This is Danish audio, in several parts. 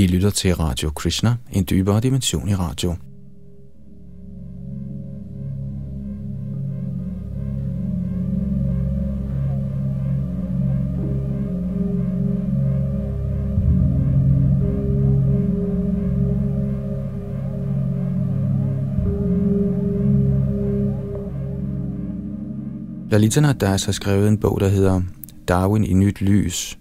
I lytter til Radio Krishna, en dybere dimension i radio. Lalitana Das har skrevet en bog, der hedder Darwin i nyt lys,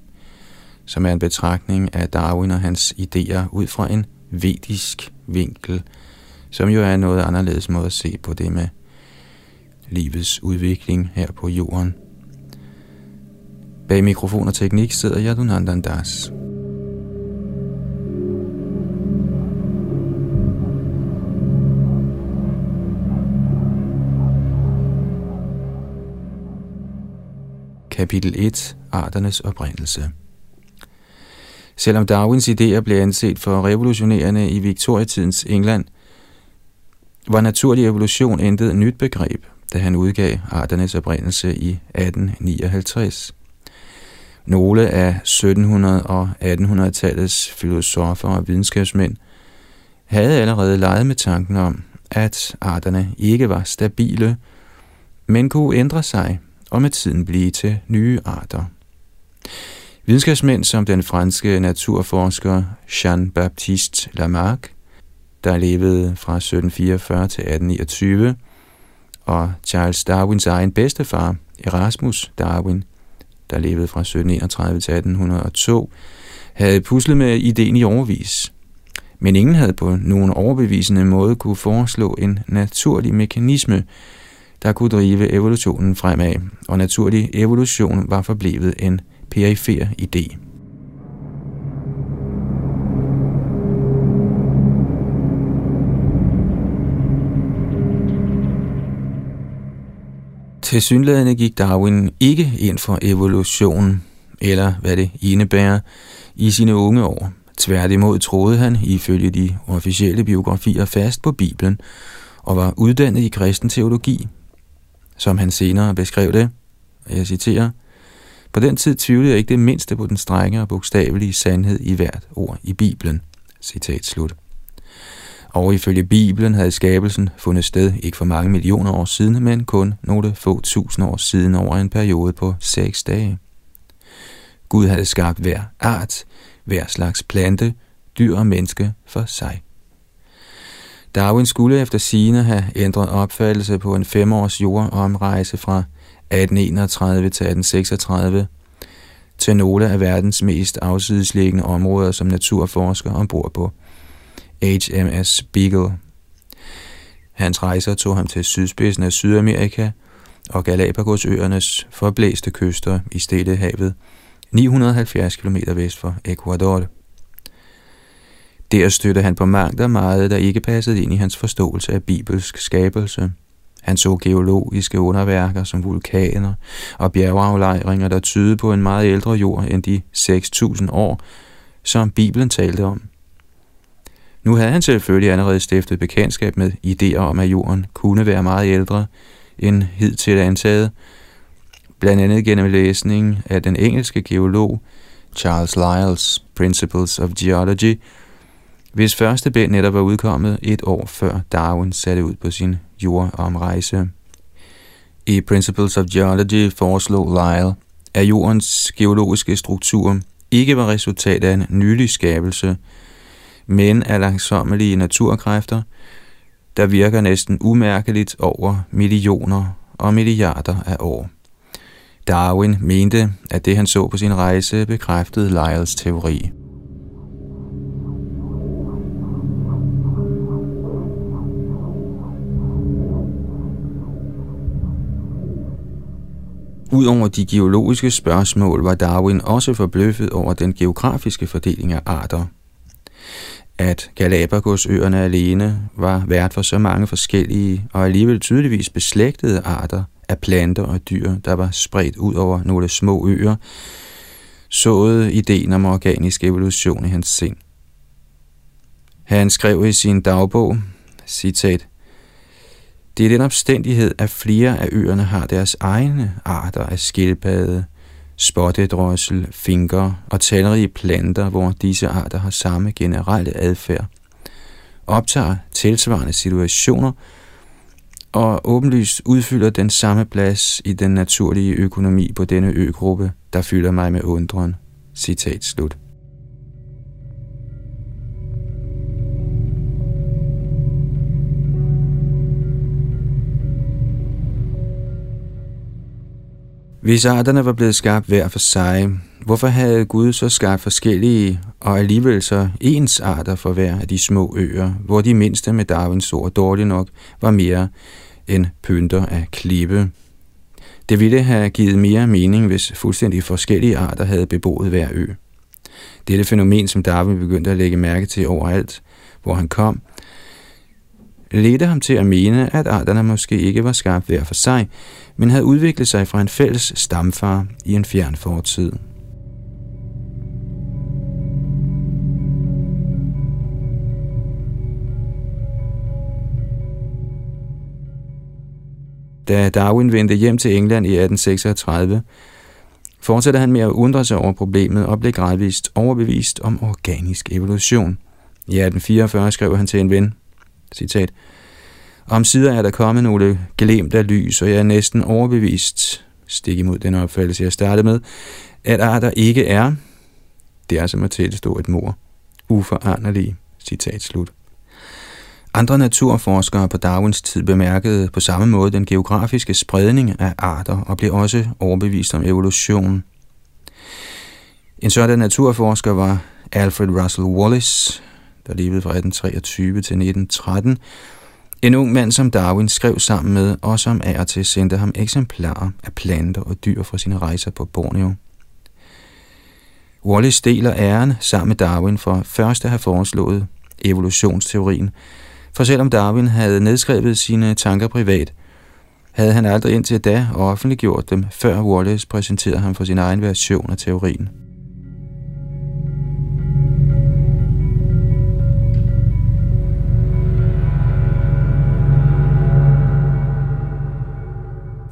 som er en betragtning af Darwin og hans idéer ud fra en vedisk vinkel, som jo er en noget anderledes måde at se på det med livets udvikling her på jorden. Bag mikrofon og teknik sidder Yadunandan Das. Kapitel 1. Arternes oprindelse Selvom Darwins idéer blev anset for revolutionerende i Victoriatidens England, var naturlig evolution intet nyt begreb, da han udgav Arternes oprindelse i 1859. Nogle af 1700- og 1800-tallets filosofer og videnskabsmænd havde allerede leget med tanken om, at arterne ikke var stabile, men kunne ændre sig og med tiden blive til nye arter. Videnskabsmænd som den franske naturforsker Jean-Baptiste Lamarck, der levede fra 1744 til 1829, og Charles Darwins egen bedstefar, Erasmus Darwin, der levede fra 1731 til 1802, havde puslet med ideen i overvis. Men ingen havde på nogen overbevisende måde kunne foreslå en naturlig mekanisme, der kunne drive evolutionen fremad, og naturlig evolution var forblevet en perifer idé. Til synlædende gik Darwin ikke ind for evolution, eller hvad det indebærer, i sine unge år. Tværtimod troede han, ifølge de officielle biografier, fast på Bibelen, og var uddannet i kristen teologi, som han senere beskrev det, jeg citerer, på den tid tvivlede jeg ikke det mindste på den strenge og bogstavelige sandhed i hvert ord i Bibelen. Citat slut. Og ifølge Bibelen havde skabelsen fundet sted ikke for mange millioner år siden, men kun nogle få tusind år siden over en periode på seks dage. Gud havde skabt hver art, hver slags plante, dyr og menneske for sig. Darwin skulle efter sine have ændret opfattelse på en femårs jordomrejse fra 1831 til 1836 til nogle af verdens mest afsidesliggende områder som naturforsker ombord på HMS Beagle. Hans rejser tog ham til sydspidsen af Sydamerika og Galapagosøernes forblæste kyster i Stillehavet, 970 km vest for Ecuador. Der stødte han på mangt og meget, der ikke passede ind i hans forståelse af bibelsk skabelse. Han så geologiske underværker som vulkaner og bjergeaflejringer, der tydede på en meget ældre jord end de 6.000 år, som Bibelen talte om. Nu havde han selvfølgelig allerede stiftet bekendtskab med idéer om, at jorden kunne være meget ældre end hidtil antaget, blandt andet gennem læsning af den engelske geolog Charles Lyells Principles of Geology, hvis første bind netop var udkommet et år før Darwin satte ud på sin jordomrejse. I Principles of Geology foreslog Lyell, at jordens geologiske struktur ikke var resultat af en nylig skabelse, men af langsommelige naturkræfter, der virker næsten umærkeligt over millioner og milliarder af år. Darwin mente, at det han så på sin rejse bekræftede Lyells teori. Udover de geologiske spørgsmål var Darwin også forbløffet over den geografiske fordeling af arter. At Galapagosøerne alene var vært for så mange forskellige og alligevel tydeligvis beslægtede arter af planter og dyr, der var spredt ud over nogle små øer, såede ideen om organisk evolution i hans sind. Han skrev i sin dagbog, citat, det er den omstændighed, at flere af øerne har deres egne arter af skildpadde, spottedrossel, finker og talrige planter, hvor disse arter har samme generelle adfærd, optager tilsvarende situationer og åbenlyst udfylder den samme plads i den naturlige økonomi på denne øgruppe, der fylder mig med undren. Citat slut. Hvis arterne var blevet skabt hver for sig, hvorfor havde Gud så skabt forskellige og alligevel så ens arter for hver af de små øer, hvor de mindste med Darwins ord dårligt nok var mere end pynter af klippe? Det ville have givet mere mening, hvis fuldstændig forskellige arter havde beboet hver ø. Dette fænomen, som Darwin begyndte at lægge mærke til overalt, hvor han kom, ledte ham til at mene, at arterne måske ikke var skabt hver for sig, men havde udviklet sig fra en fælles stamfar i en fjern fortid. Da Darwin vendte hjem til England i 1836, fortsatte han med at undre sig over problemet og blev gradvist overbevist om organisk evolution. I 1844 skrev han til en ven, citat, om sider er der kommet nogle glemt af lys, og jeg er næsten overbevist, stik imod den opfattelse, jeg startede med, at arter ikke er, det er som at tilstå et mor, uforanderlige, citat slut. Andre naturforskere på Darwins tid bemærkede på samme måde den geografiske spredning af arter og blev også overbevist om evolution. En sådan naturforsker var Alfred Russel Wallace, der levede fra 1823 til 1913, en ung mand, som Darwin skrev sammen med, og som af og til sendte ham eksemplarer af planter og dyr fra sine rejser på Borneo. Wallace deler æren sammen med Darwin for først at have foreslået evolutionsteorien, for selvom Darwin havde nedskrevet sine tanker privat, havde han aldrig indtil da offentliggjort dem, før Wallace præsenterede ham for sin egen version af teorien.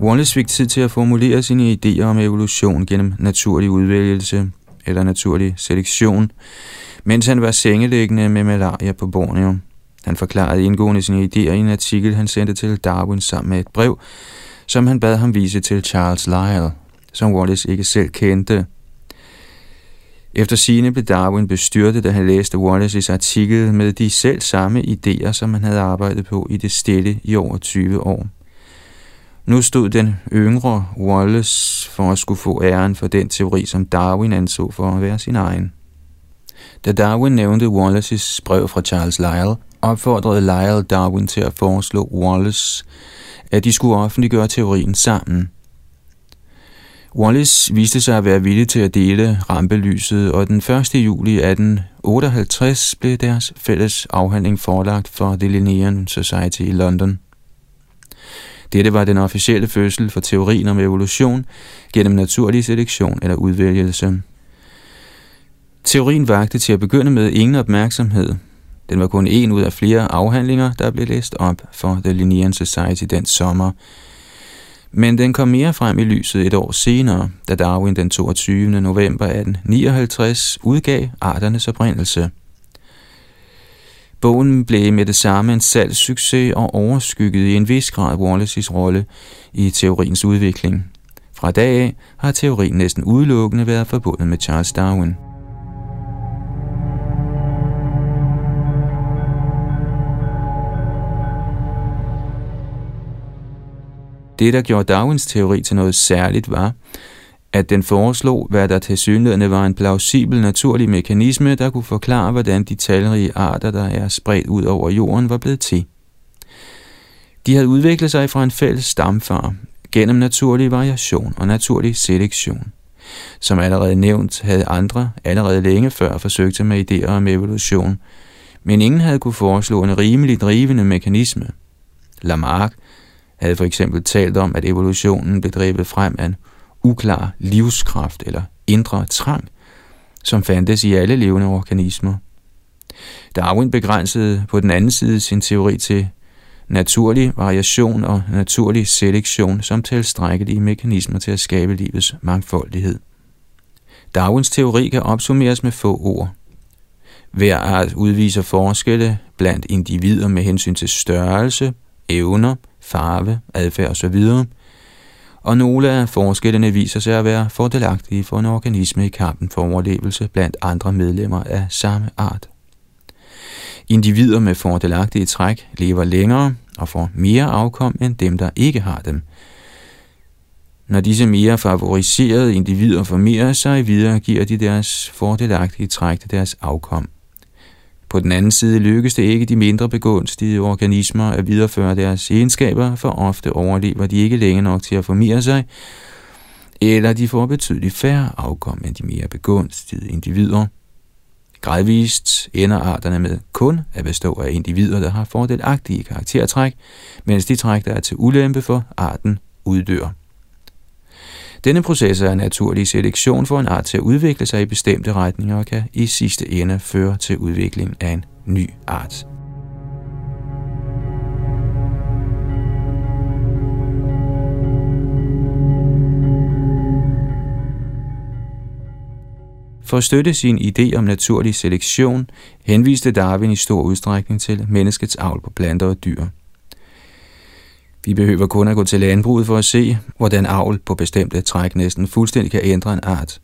Wallace fik tid til at formulere sine idéer om evolution gennem naturlig udvælgelse eller naturlig selektion, mens han var sengeliggende med malaria på Borneo. Han forklarede indgående sine idéer i en artikel, han sendte til Darwin sammen med et brev, som han bad ham vise til Charles Lyell, som Wallace ikke selv kendte. Efter sine blev Darwin bestyrtet, da han læste Wallaces artikel med de selv samme idéer, som han havde arbejdet på i det stille i over 20 år. Nu stod den yngre Wallace for at skulle få æren for den teori, som Darwin anså for at være sin egen. Da Darwin nævnte Wallaces brev fra Charles Lyell, opfordrede Lyell Darwin til at foreslå Wallace, at de skulle offentliggøre teorien sammen. Wallace viste sig at være villig til at dele rampelyset, og den 1. juli 1858 blev deres fælles afhandling forelagt for The Linnean Society i London. Dette var den officielle fødsel for teorien om evolution gennem naturlig selektion eller udvælgelse. Teorien vagte til at begynde med ingen opmærksomhed. Den var kun en ud af flere afhandlinger, der blev læst op for The Linnean Society den sommer. Men den kom mere frem i lyset et år senere, da Darwin den 22. november 1859 udgav Arternes oprindelse. Bogen blev med det samme en salgssucces og overskyggede i en vis grad Wallace's rolle i teoriens udvikling. Fra dag af har teorien næsten udelukkende været forbundet med Charles Darwin. Det, der gjorde Darwins teori til noget særligt, var, at den foreslog, hvad der til synligheden var en plausibel naturlig mekanisme, der kunne forklare, hvordan de talrige arter, der er spredt ud over jorden, var blevet til. De havde udviklet sig fra en fælles stamfar gennem naturlig variation og naturlig selektion. Som allerede nævnt, havde andre allerede længe før forsøgt med idéer om evolution, men ingen havde kunne foreslå en rimelig drivende mekanisme. Lamarck havde for eksempel talt om, at evolutionen blev drevet frem af en uklar livskraft eller indre trang, som fandtes i alle levende organismer. Darwin begrænsede på den anden side sin teori til naturlig variation og naturlig selektion som tilstrækkelige mekanismer til at skabe livets mangfoldighed. Darwins teori kan opsummeres med få ord. Hver art udviser forskelle blandt individer med hensyn til størrelse, evner, farve, adfærd osv., og nogle af forskellene viser sig at være fordelagtige for en organisme i kampen for overlevelse blandt andre medlemmer af samme art. Individer med fordelagtige træk lever længere og får mere afkom end dem, der ikke har dem. Når disse mere favoriserede individer formerer sig videre, giver de deres fordelagtige træk til deres afkom. På den anden side lykkes det ikke de mindre begunstigede organismer at videreføre deres egenskaber, for ofte overlever de ikke længe nok til at formere sig, eller de får betydeligt færre afkom end de mere begunstigede individer. Gradvist ender arterne med kun at bestå af individer, der har fordelagtige karaktertræk, mens de træk, der er til ulempe for arten, uddør. Denne proces er en naturlig selektion for en art til at udvikle sig i bestemte retninger og kan i sidste ende føre til udvikling af en ny art. For at støtte sin idé om naturlig selektion, henviste Darwin i stor udstrækning til menneskets avl på planter og dyr. Vi behøver kun at gå til landbruget for at se, hvordan avl på bestemte træk næsten fuldstændig kan ændre en art.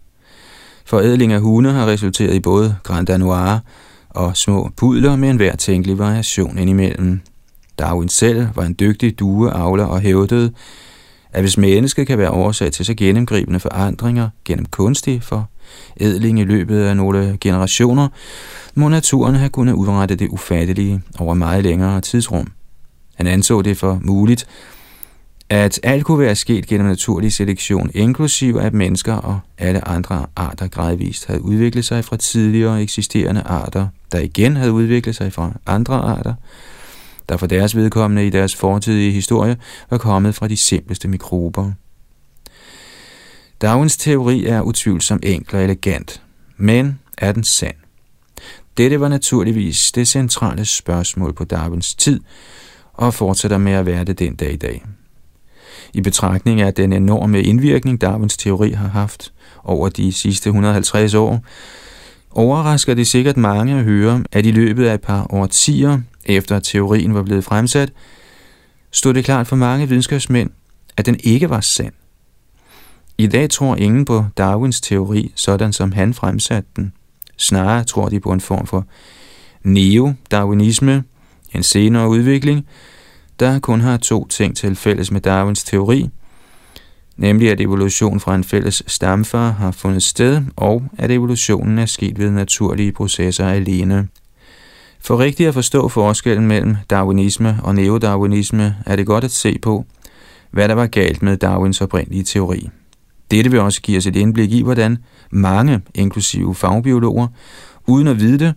Forædling af hunde har resulteret i både Grand Danois og små pudler med enhver tænkelig variation indimellem. Darwin selv var en dygtig dueavler og hævdede, at hvis mennesket kan være årsag til så gennemgribende forandringer gennem kunstig for edling i løbet af nogle generationer, må naturen have kunnet udrette det ufattelige over meget længere tidsrum. Han anså det for muligt, at alt kunne være sket gennem naturlig selektion, inklusive at mennesker og alle andre arter gradvist havde udviklet sig fra tidligere eksisterende arter, der igen havde udviklet sig fra andre arter, der for deres vedkommende i deres fortidige historie var kommet fra de simpleste mikrober. Darwins teori er utvivlsomt enkel og elegant, men er den sand? Dette var naturligvis det centrale spørgsmål på Darwins tid, og fortsætter med at være det den dag i dag. I betragtning af den enorme indvirkning, Darwins teori har haft over de sidste 150 år, overrasker det sikkert mange at høre, at i løbet af et par årtier, efter at teorien var blevet fremsat, stod det klart for mange videnskabsmænd, at den ikke var sand. I dag tror ingen på Darwins teori, sådan som han fremsatte den. Snarere tror de på en form for neo-darwinisme, en senere udvikling, der kun har to ting til fælles med Darwins teori, nemlig at evolution fra en fælles stamfar har fundet sted, og at evolutionen er sket ved naturlige processer alene. For rigtigt at forstå forskellen mellem darwinisme og neodarwinisme, er det godt at se på, hvad der var galt med Darwins oprindelige teori. Dette vil også give os et indblik i, hvordan mange, inklusive fagbiologer, uden at vide det,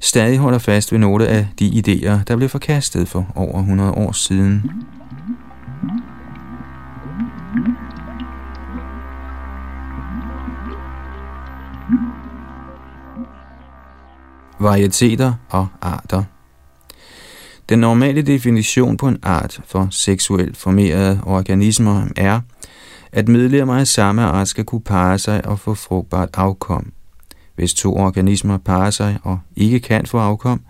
stadig holder fast ved nogle af de idéer, der blev forkastet for over 100 år siden. Varieteter og arter Den normale definition på en art for seksuelt formerede organismer er, at medlemmer af samme art skal kunne parre sig og få frugtbart afkom. Hvis to organismer parer sig og ikke kan få afkom,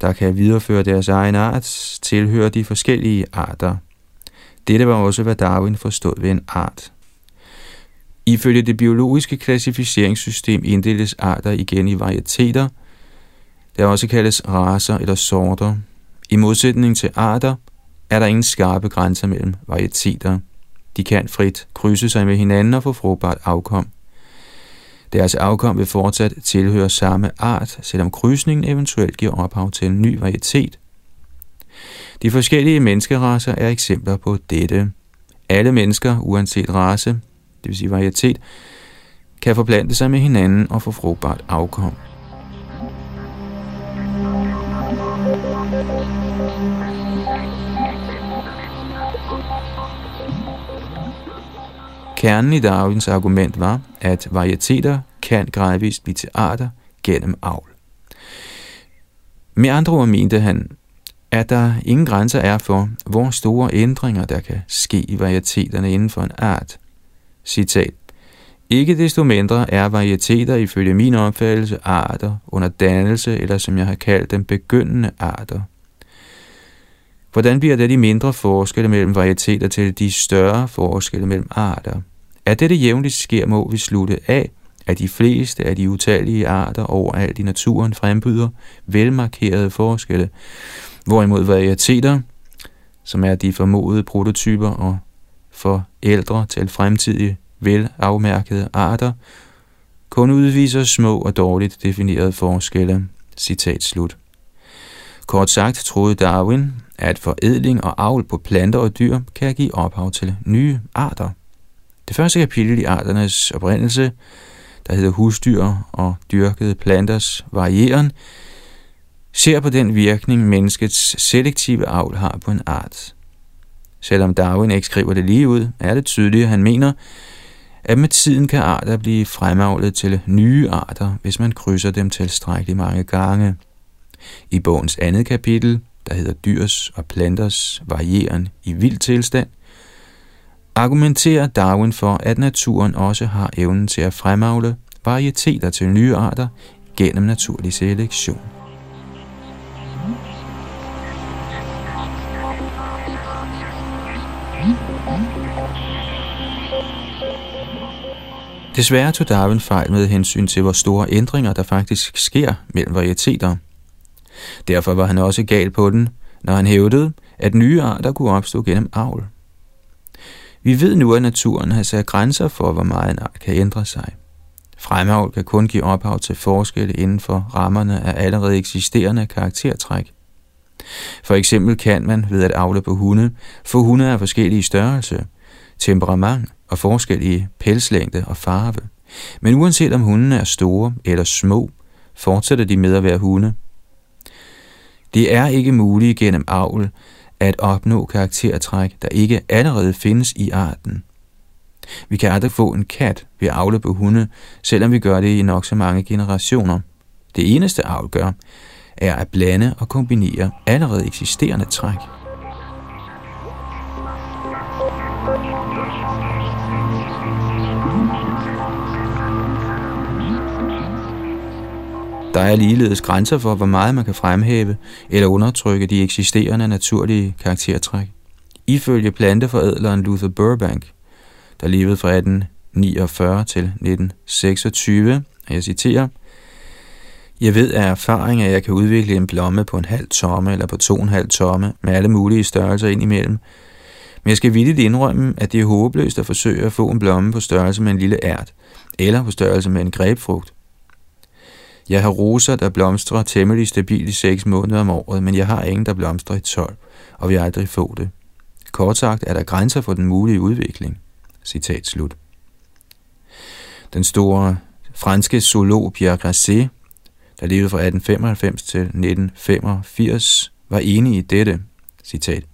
der kan videreføre deres egen art, tilhører de forskellige arter. Dette var også, hvad Darwin forstod ved en art. Ifølge det biologiske klassificeringssystem inddeles arter igen i varieteter, der også kaldes raser eller sorter. I modsætning til arter er der ingen skarpe grænser mellem varieteter. De kan frit krydse sig med hinanden og få frugtbart afkom. Deres afkom vil fortsat tilhøre samme art, selvom krydsningen eventuelt giver ophav til en ny varietet. De forskellige menneskerasser er eksempler på dette. Alle mennesker, uanset race, det vil sige varietet, kan forplante sig med hinanden og få frugtbart afkom. Kernen i Darwins argument var, at varieteter kan gradvist blive til arter gennem avl. Med andre ord mente han, at der ingen grænser er for, hvor store ændringer der kan ske i varieteterne inden for en art. Citat. Ikke desto mindre er varieteter ifølge min opfattelse arter under dannelse, eller som jeg har kaldt dem, begyndende arter. Hvordan bliver det de mindre forskelle mellem varieteter til de større forskelle mellem arter? At dette jævnligt sker, må vi slutte af, at de fleste af de utallige arter overalt i naturen frembyder velmarkerede forskelle, hvorimod varieteter, som er de formodede prototyper og for ældre til fremtidige velafmærkede arter, kun udviser små og dårligt definerede forskelle. Citat slut. Kort sagt troede Darwin, at forædling og avl på planter og dyr kan give ophav til nye arter. Det første kapitel i arternes oprindelse, der hedder husdyr og dyrkede planters varieren, ser på den virkning, menneskets selektive avl har på en art. Selvom Darwin ikke skriver det lige ud, er det tydeligt, at han mener, at med tiden kan arter blive fremavlet til nye arter, hvis man krydser dem tilstrækkeligt mange gange. I bogens andet kapitel, der hedder Dyrs og planters varieren i vild tilstand, argumenterer Darwin for, at naturen også har evnen til at fremavle varieteter til nye arter gennem naturlig selektion. Desværre tog Darwin fejl med hensyn til, hvor store ændringer der faktisk sker mellem varieteter. Derfor var han også gal på den, når han hævdede, at nye arter kunne opstå gennem avl. Vi ved nu, at naturen har sat grænser for, hvor meget en art kan ændre sig. Fremavl kan kun give ophav til forskelle inden for rammerne af allerede eksisterende karaktertræk. For eksempel kan man ved at avle på hunde få hunde af forskellige størrelse, temperament og forskellige pelslængde og farve. Men uanset om hundene er store eller små, fortsætter de med at være hunde. Det er ikke muligt gennem avl at opnå karaktertræk, der ikke allerede findes i arten. Vi kan aldrig få en kat ved at avle på hunde, selvom vi gør det i nok så mange generationer. Det eneste avl gør, er at blande og kombinere allerede eksisterende træk. Der er ligeledes grænser for, hvor meget man kan fremhæve eller undertrykke de eksisterende naturlige karaktertræk. Ifølge planteforædleren Luther Burbank, der levede fra 1849 til 1926, og jeg citerer, jeg ved af erfaring, at jeg kan udvikle en blomme på en halv tomme eller på to og en halv tomme med alle mulige størrelser indimellem. Men jeg skal vildt indrømme, at det er håbløst at forsøge at få en blomme på størrelse med en lille ært, eller på størrelse med en grebfrugt. Jeg har roser, der blomstrer temmelig stabilt i 6 måneder om året, men jeg har ingen, der blomstrer i 12, og vil aldrig få det. Kort sagt er der grænser for den mulige udvikling. Citat slut. Den store franske zoolog Pierre Grasset, der levede fra 1895 til 1985, var enig i dette. Citat.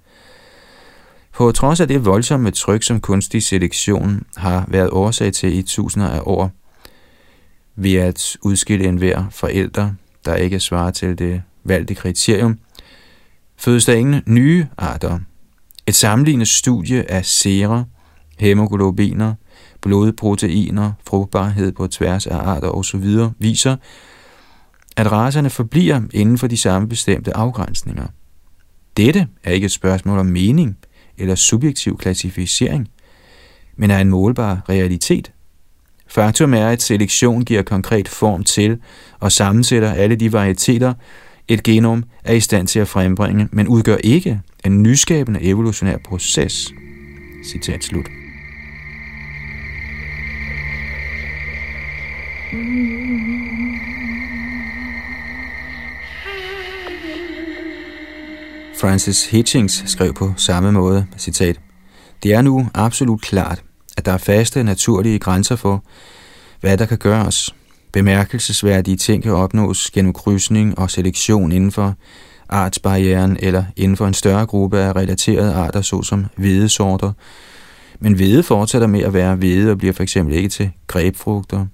På trods af det voldsomme tryk, som kunstig selektion har været årsag til i tusinder af år, ved at udskille enhver forældre, der ikke svarer til det valgte kriterium, fødes der ingen nye arter. Et sammenlignende studie af sera, hemoglobiner, blodproteiner, frugtbarhed på tværs af arter osv. viser, at racerne forbliver inden for de samme bestemte afgrænsninger. Dette er ikke et spørgsmål om mening eller subjektiv klassificering, men er en målbar realitet. Faktum er, at selektion giver konkret form til og sammensætter alle de varieteter, et genom er i stand til at frembringe, men udgør ikke en nyskabende evolutionær proces. Citat slut. Francis Hitchings skrev på samme måde, citat, Det er nu absolut klart, at der er faste naturlige grænser for, hvad der kan gøres. Bemærkelsesværdige ting kan opnås gennem krydsning og selektion inden for artsbarrieren eller inden for en større gruppe af relaterede arter, såsom hvedesorter. Men hvede fortsætter med at være hvede og bliver for eksempel ikke til grebfrugter.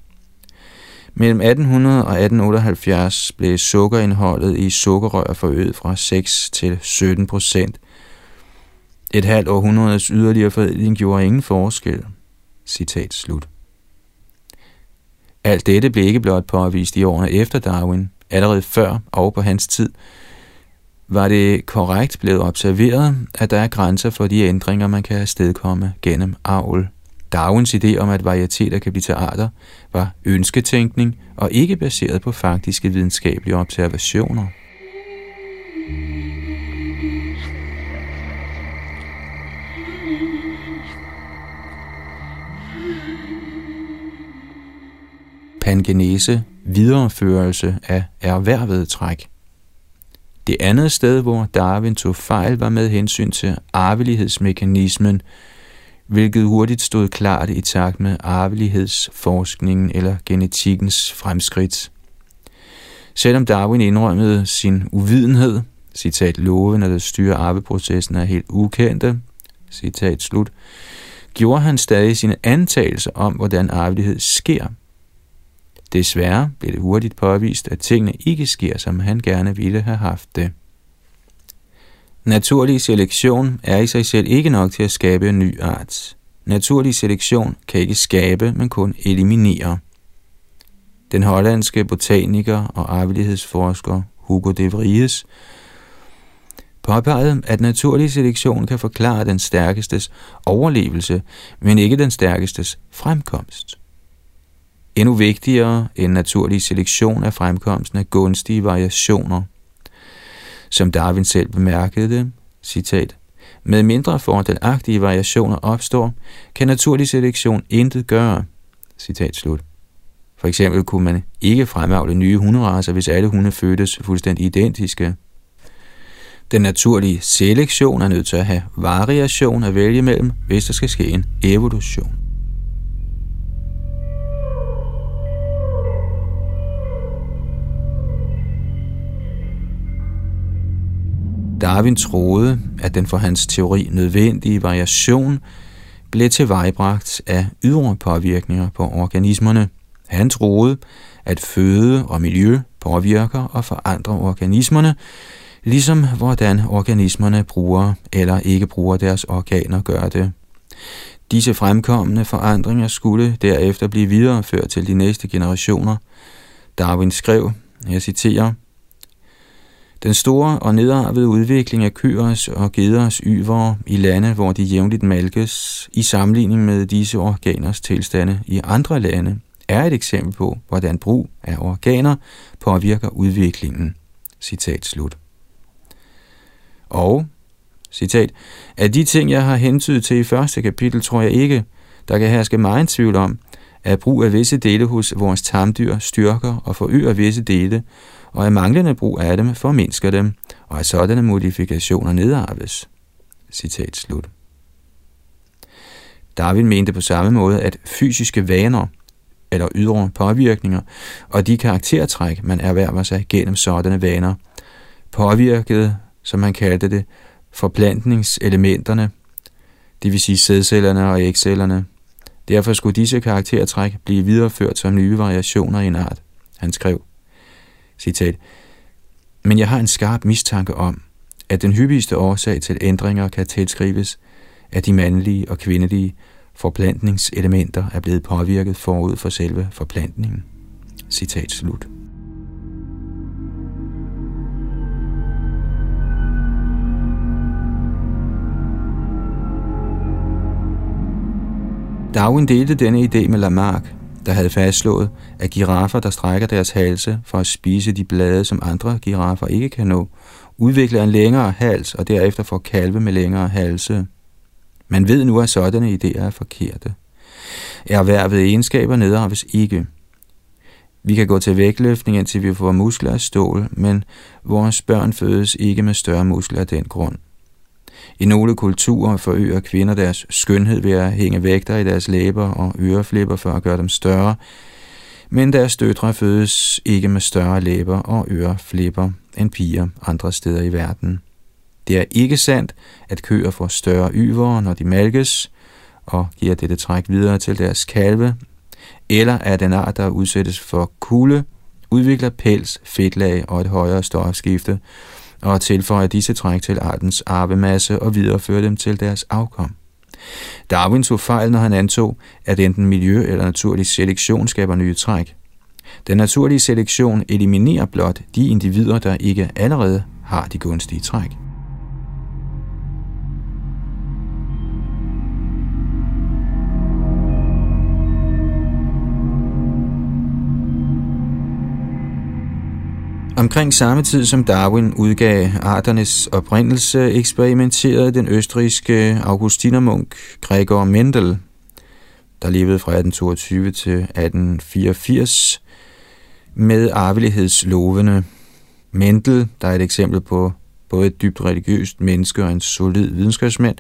Mellem 1800 og 1878 blev sukkerindholdet i sukkerrør forøget fra 6 til 17 procent. Et halvt århundredes yderligere forædling gjorde ingen forskel. Citat slut. Alt dette blev ikke blot påvist i årene efter Darwin. Allerede før og på hans tid var det korrekt blevet observeret, at der er grænser for de ændringer, man kan afstedkomme gennem avl. Darwins idé om, at varieteter kan blive til arter, var ønsketænkning og ikke baseret på faktiske videnskabelige observationer. Pangenese, videreførelse af erhvervet træk. Det andet sted, hvor Darwin tog fejl, var med hensyn til arvelighedsmekanismen, hvilket hurtigt stod klart i takt med arvelighedsforskningen eller genetikkens fremskridt. Selvom Darwin indrømmede sin uvidenhed, citat loven, der styrer arveprocessen er helt ukendte, citat slut, gjorde han stadig sine antagelser om, hvordan arvelighed sker. Desværre blev det hurtigt påvist, at tingene ikke sker, som han gerne ville have haft det. Naturlig selektion er i sig selv ikke nok til at skabe en ny art. Naturlig selektion kan ikke skabe, men kun eliminere. Den hollandske botaniker og arvelighedsforsker Hugo de Vries påpegede, at naturlig selektion kan forklare den stærkestes overlevelse, men ikke den stærkestes fremkomst. Endnu vigtigere end naturlig selektion er fremkomsten af gunstige variationer – som Darwin selv bemærkede det, citat, med mindre fordelagtige variationer opstår, kan naturlig selektion intet gøre. Citat slut. For eksempel kunne man ikke fremavle nye hunderaser, hvis alle hunde fødtes fuldstændig identiske. Den naturlige selektion er nødt til at have variation at vælge mellem, hvis der skal ske en evolution. Darwin troede, at den for hans teori nødvendige variation blev tilvejebragt af ydre påvirkninger på organismerne. Han troede, at føde og miljø påvirker og forandrer organismerne, ligesom hvordan organismerne bruger eller ikke bruger deres organer gør det. Disse fremkommende forandringer skulle derefter blive videreført til de næste generationer. Darwin skrev, jeg citerer, den store og nedarvede udvikling af køers og geders yver i lande, hvor de jævnligt malkes, i sammenligning med disse organers tilstande i andre lande, er et eksempel på, hvordan brug af organer påvirker udviklingen. Citat slut. Og, citat, af de ting, jeg har hentydet til i første kapitel, tror jeg ikke, der kan herske meget tvivl om, at brug af visse dele hos vores tamdyr styrker og forøger visse dele, og at manglende brug af dem formindsker dem, og at sådanne modifikationer nedarves. Citat slut. Darwin mente på samme måde, at fysiske vaner eller ydre påvirkninger og de karaktertræk, man erhverver sig gennem sådanne vaner, påvirkede, som han kaldte det, forplantningselementerne, det vil sige sædcellerne og ægcellerne. Derfor skulle disse karaktertræk blive videreført som nye variationer i en art. Han skrev, Citat. Men jeg har en skarp mistanke om, at den hyppigste årsag til ændringer kan tilskrives, at de mandlige og kvindelige forplantningselementer er blevet påvirket forud for selve forplantningen. Citat slut. Darwin delte denne idé med Lamarck, der havde fastslået, at giraffer, der strækker deres halse for at spise de blade, som andre giraffer ikke kan nå, udvikler en længere hals og derefter får kalve med længere halse. Man ved nu, at sådanne idéer er forkerte. Erhvervede egenskaber nedarves ikke. Vi kan gå til vægtløftning, indtil vi får muskler af stål, men vores børn fødes ikke med større muskler af den grund. I nogle kulturer forøger kvinder deres skønhed ved at hænge vægter i deres læber og øreflipper for at gøre dem større, men deres døtre fødes ikke med større læber og øreflipper end piger andre steder i verden. Det er ikke sandt, at køer får større yver, når de malkes, og giver dette træk videre til deres kalve, eller at den art, der udsættes for kulde, udvikler pels, fedtlag og et højere stofskifte, og tilføje disse træk til artens arvemasse og videreføre dem til deres afkom. Darwin tog fejl, når han antog, at enten miljø eller naturlig selektion skaber nye træk. Den naturlige selektion eliminerer blot de individer, der ikke allerede har de gunstige træk. Omkring samme tid som Darwin udgav arternes oprindelse, eksperimenterede den østrigske augustinermunk Gregor Mendel, der levede fra 1822 til 1884, med arvelighedslovene. Mendel, der er et eksempel på både et dybt religiøst menneske og en solid videnskabsmand,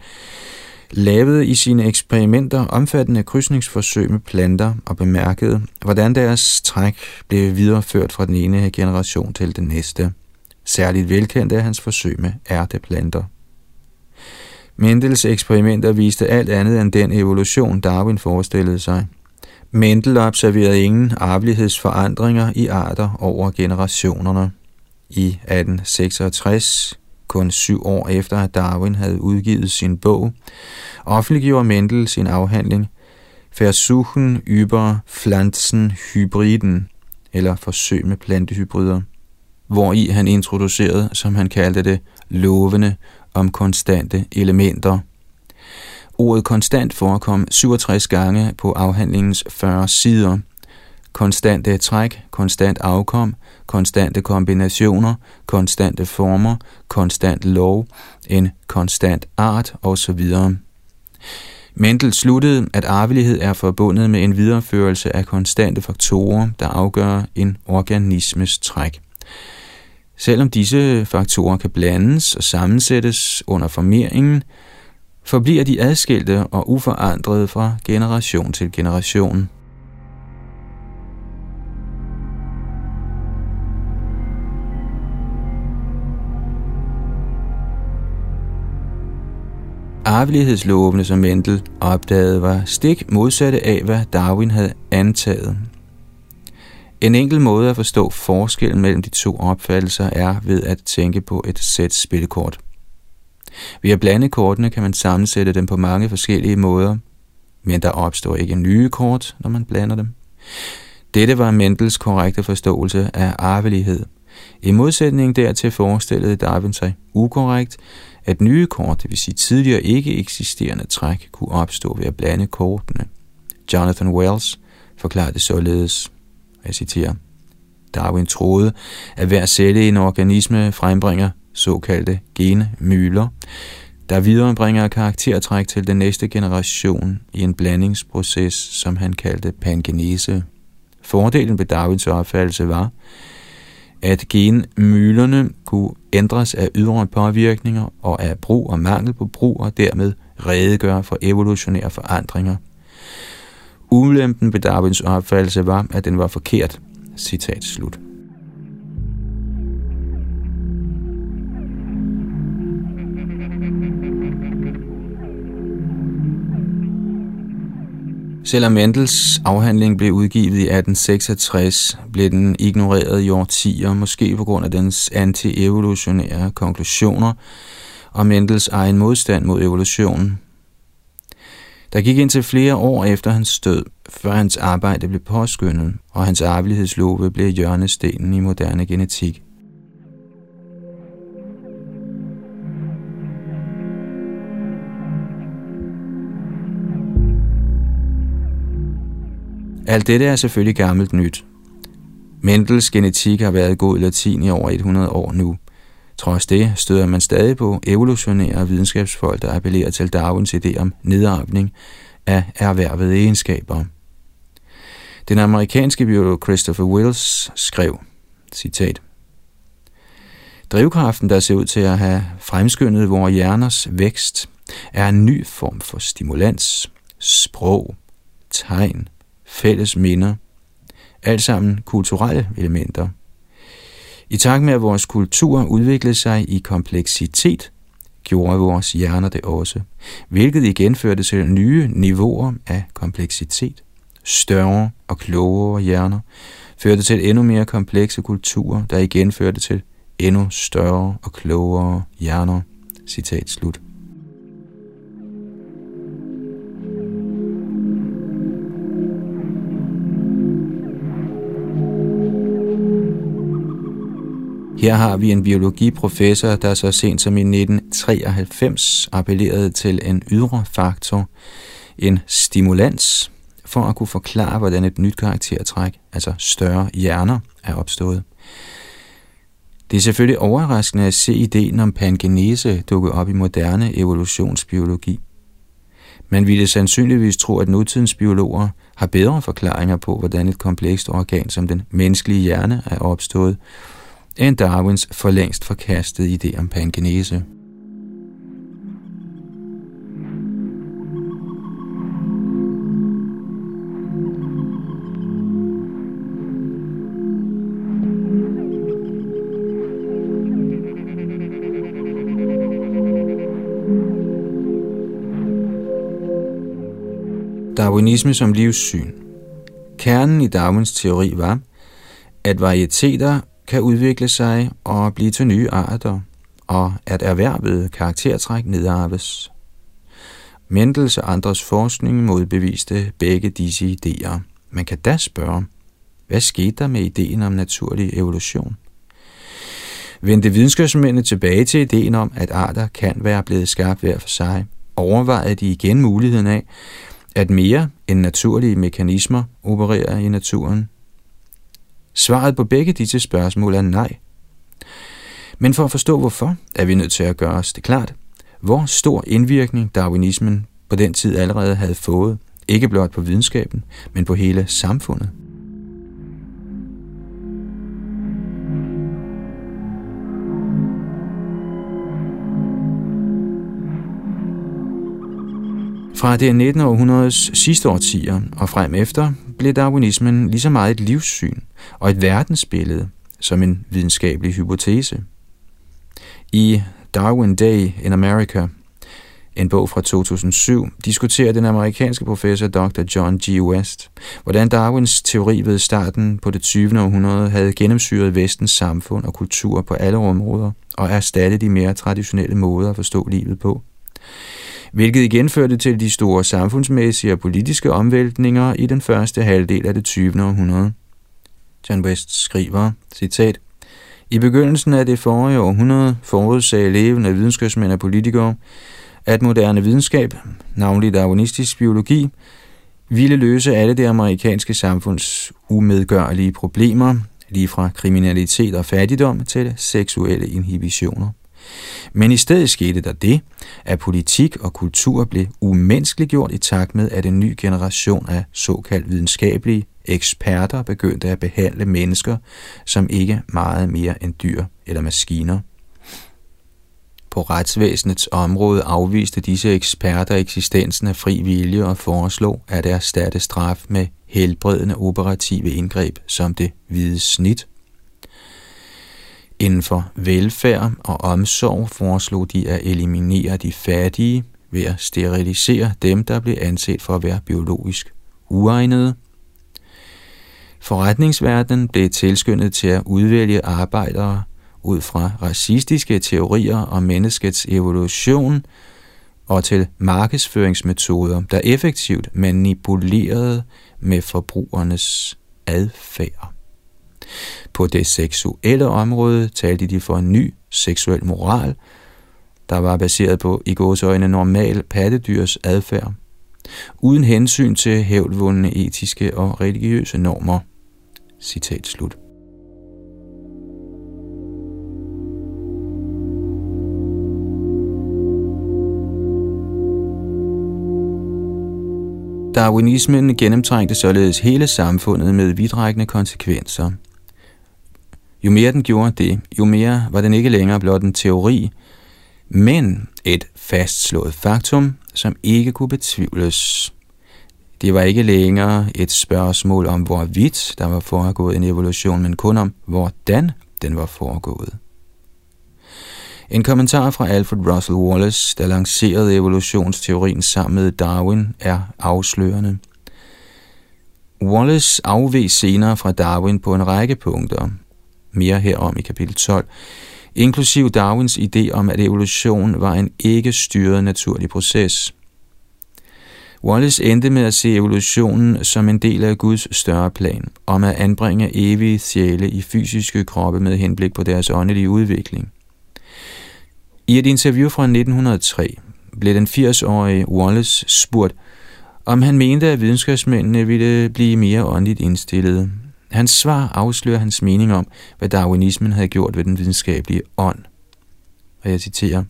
lavede i sine eksperimenter omfattende krydsningsforsøg med planter og bemærkede, hvordan deres træk blev videreført fra den ene generation til den næste. Særligt velkendt er hans forsøg med ærteplanter. Mendels eksperimenter viste alt andet end den evolution, Darwin forestillede sig. Mendel observerede ingen arvelighedsforandringer i arter over generationerne. I 1866 kun syv år efter at Darwin havde udgivet sin bog, offentliggjorde Mendel sin afhandling Versuchen über Pflanzenhybriden, eller forsøg med plantehybrider, hvor i han introducerede, som han kaldte det, lovene om konstante elementer. Ordet konstant forekom 67 gange på afhandlingens 40 sider – konstante træk, konstant afkom, konstante kombinationer, konstante former, konstant lov, en konstant art osv. Mendel sluttede, at arvelighed er forbundet med en videreførelse af konstante faktorer, der afgør en organismes træk. Selvom disse faktorer kan blandes og sammensættes under formeringen, forbliver de adskilte og uforandrede fra generation til generation. Arvelighedslovene, som Mendel opdagede, var stik modsatte af, hvad Darwin havde antaget. En enkel måde at forstå forskellen mellem de to opfattelser er ved at tænke på et sæt spillekort. Ved at blande kortene kan man sammensætte dem på mange forskellige måder, men der opstår ikke nye kort, når man blander dem. Dette var Mendels korrekte forståelse af arvelighed. I modsætning dertil forestillede Darwin sig ukorrekt, at nye kort, det vil sige tidligere ikke eksisterende træk, kunne opstå ved at blande kortene. Jonathan Wells forklarede det således, jeg citerer, Darwin troede, at hver celle i en organisme frembringer såkaldte genmyler, der viderebringer karaktertræk til den næste generation i en blandingsproces, som han kaldte pangenese. Fordelen ved Darwins opfattelse var, at genmylerne kunne ændres af ydre påvirkninger og af brug og mangel på brug og dermed redegøre for evolutionære forandringer. Ulempen ved Darwins opfattelse var, at den var forkert. Citat slut. Selvom Mendels afhandling blev udgivet i 1866, blev den ignoreret i årtier, måske på grund af dens anti-evolutionære konklusioner og Mendels egen modstand mod evolutionen. Der gik indtil flere år efter hans død, før hans arbejde blev påskyndet, og hans arvelighedslove blev hjørnestenen i moderne genetik. Alt dette er selvfølgelig gammelt nyt. Mendels genetik har været god latin i over 100 år nu. Trods det støder man stadig på evolutionære videnskabsfolk, der appellerer til Darwins idé om nedarvning af erhvervede egenskaber. Den amerikanske biolog Christopher Wills skrev, citat, Drivkraften, der ser ud til at have fremskyndet vores hjerners vækst, er en ny form for stimulans, sprog, tegn, fælles minder, alt sammen kulturelle elementer. I takt med, at vores kultur udviklede sig i kompleksitet, gjorde vores hjerner det også, hvilket igen førte til nye niveauer af kompleksitet. Større og klogere hjerner førte til endnu mere komplekse kulturer, der igen førte til endnu større og klogere hjerner. Citat slut. Her har vi en biologiprofessor, der så sent som i 1993 appellerede til en ydre faktor, en stimulans, for at kunne forklare, hvordan et nyt karaktertræk, altså større hjerner, er opstået. Det er selvfølgelig overraskende at se ideen om pangenese dukke op i moderne evolutionsbiologi. Man ville sandsynligvis tro, at nutidens biologer har bedre forklaringer på, hvordan et komplekst organ som den menneskelige hjerne er opstået, end Darwins for længst forkastede idé om pangenese. Darwinisme som livssyn. Kernen i Darwins teori var, at varieteter kan udvikle sig og blive til nye arter, og at erhvervet karaktertræk nedarves. Mendels og andres forskning modbeviste begge disse idéer. Man kan da spørge, hvad skete der med ideen om naturlig evolution? Vendte videnskabsmændene tilbage til ideen om, at arter kan være blevet skabt hver for sig, overvejede de igen muligheden af, at mere end naturlige mekanismer opererer i naturen? Svaret på begge disse spørgsmål er nej. Men for at forstå hvorfor, er vi nødt til at gøre os det klart, hvor stor indvirkning darwinismen på den tid allerede havde fået, ikke blot på videnskaben, men på hele samfundet. Fra det 19. århundredes sidste årtier og frem efter blev darwinismen lige så meget et livssyn og et verdensbillede som en videnskabelig hypotese. I Darwin Day in America, en bog fra 2007, diskuterer den amerikanske professor Dr. John G. West, hvordan Darwins teori ved starten på det 20. århundrede havde gennemsyret vestens samfund og kultur på alle områder og erstattet de mere traditionelle måder at forstå livet på hvilket igen førte til de store samfundsmæssige og politiske omvæltninger i den første halvdel af det 20. århundrede. John West skriver, citat, I begyndelsen af det forrige århundrede forudsagde levende videnskabsmænd og politikere, at moderne videnskab, navnlig darwinistisk biologi, ville løse alle det amerikanske samfunds umedgørlige problemer, lige fra kriminalitet og fattigdom til seksuelle inhibitioner. Men i stedet skete der det, at politik og kultur blev umenneskeliggjort i takt med, at en ny generation af såkaldt videnskabelige eksperter begyndte at behandle mennesker som ikke meget mere end dyr eller maskiner. På retsvæsenets område afviste disse eksperter eksistensen af fri vilje og foreslog at erstatte straf med helbredende operative indgreb som det hvide snit – Inden for velfærd og omsorg foreslog de at eliminere de fattige ved at sterilisere dem, der blev anset for at være biologisk uegnede. Forretningsverdenen blev tilskyndet til at udvælge arbejdere ud fra racistiske teorier om menneskets evolution og til markedsføringsmetoder, der effektivt manipulerede med forbrugernes adfærd. På det seksuelle område talte de for en ny seksuel moral, der var baseret på i gåsøjne normal pattedyrs adfærd, uden hensyn til hævdvundne etiske og religiøse normer. Citat slut. Darwinismen gennemtrængte således hele samfundet med vidtrækkende konsekvenser – jo mere den gjorde det, jo mere var den ikke længere blot en teori, men et fastslået faktum, som ikke kunne betvivles. Det var ikke længere et spørgsmål om, hvorvidt der var foregået en evolution, men kun om, hvordan den var foregået. En kommentar fra Alfred Russel Wallace, der lancerede evolutionsteorien sammen med Darwin, er afslørende. Wallace afveg senere fra Darwin på en række punkter – mere herom i kapitel 12, inklusiv Darwins idé om, at evolution var en ikke styret naturlig proces. Wallace endte med at se evolutionen som en del af Guds større plan, om at anbringe evige sjæle i fysiske kroppe med henblik på deres åndelige udvikling. I et interview fra 1903 blev den 80-årige Wallace spurgt, om han mente, at videnskabsmændene ville blive mere åndeligt indstillede. Hans svar afslører hans mening om, hvad darwinismen havde gjort ved den videnskabelige ånd. Og jeg citerer,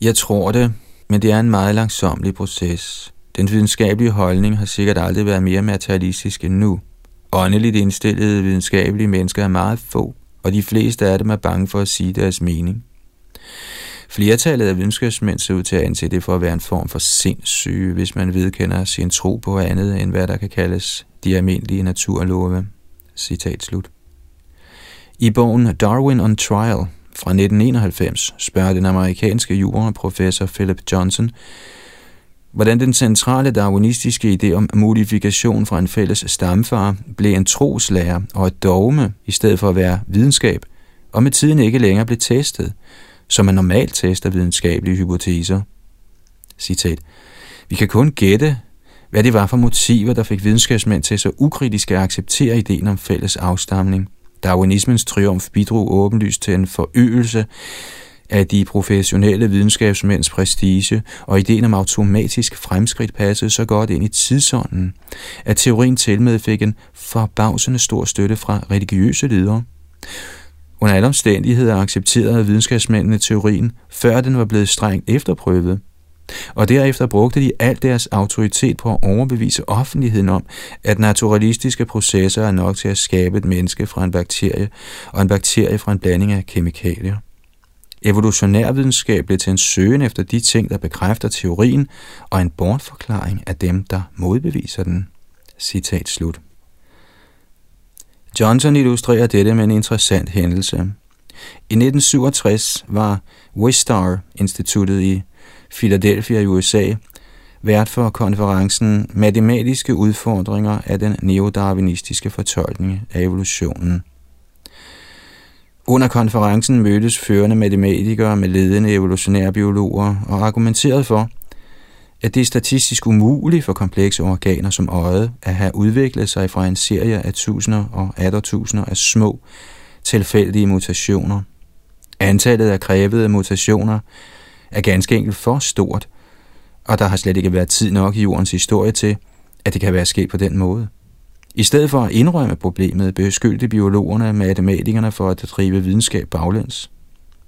Jeg tror det, men det er en meget langsomlig proces. Den videnskabelige holdning har sikkert aldrig været mere materialistisk end nu. Åndeligt indstillede videnskabelige mennesker er meget få, og de fleste af dem er bange for at sige deres mening. Flertallet af videnskabsmænd ser ud til at anse det for at være en form for sindssyge, hvis man vedkender sin tro på andet end hvad der kan kaldes de almindelige naturlove. Citat slut. I bogen Darwin on Trial fra 1991 spørger den amerikanske juraprofessor Philip Johnson, hvordan den centrale darwinistiske idé om modifikation fra en fælles stamfar blev en troslærer og et dogme i stedet for at være videnskab, og med tiden ikke længere blev testet, som man normalt tester videnskabelige hypoteser. Citat. Vi kan kun gætte, hvad det var for motiver, der fik videnskabsmænd til så ukritisk at acceptere ideen om fælles afstamning. Darwinismens triumf bidrog åbenlyst til en forøgelse af de professionelle videnskabsmænds prestige, og ideen om automatisk fremskridt passede så godt ind i tidsånden, at teorien tilmed fik en forbavsende stor støtte fra religiøse ledere. Under alle omstændigheder accepterede videnskabsmændene teorien, før den var blevet strengt efterprøvet. Og derefter brugte de al deres autoritet på at overbevise offentligheden om, at naturalistiske processer er nok til at skabe et menneske fra en bakterie, og en bakterie fra en blanding af kemikalier. Evolutionær videnskab blev til en søgen efter de ting, der bekræfter teorien, og en bortforklaring af dem, der modbeviser den. Citat slut. Johnson illustrerer dette med en interessant hændelse. I 1967 var Wistar-instituttet i Philadelphia i USA vært for konferencen Matematiske udfordringer af den neodarwinistiske fortolkning af evolutionen. Under konferencen mødtes førende matematikere med ledende evolutionære biologer og argumenterede for, at det er statistisk umuligt for komplekse organer som øjet at have udviklet sig fra en serie af tusinder og attertusinder af små, tilfældige mutationer. Antallet af krævede mutationer er ganske enkelt for stort, og der har slet ikke været tid nok i jordens historie til, at det kan være sket på den måde. I stedet for at indrømme problemet, beskyldte biologerne og matematikerne for at drive videnskab baglæns.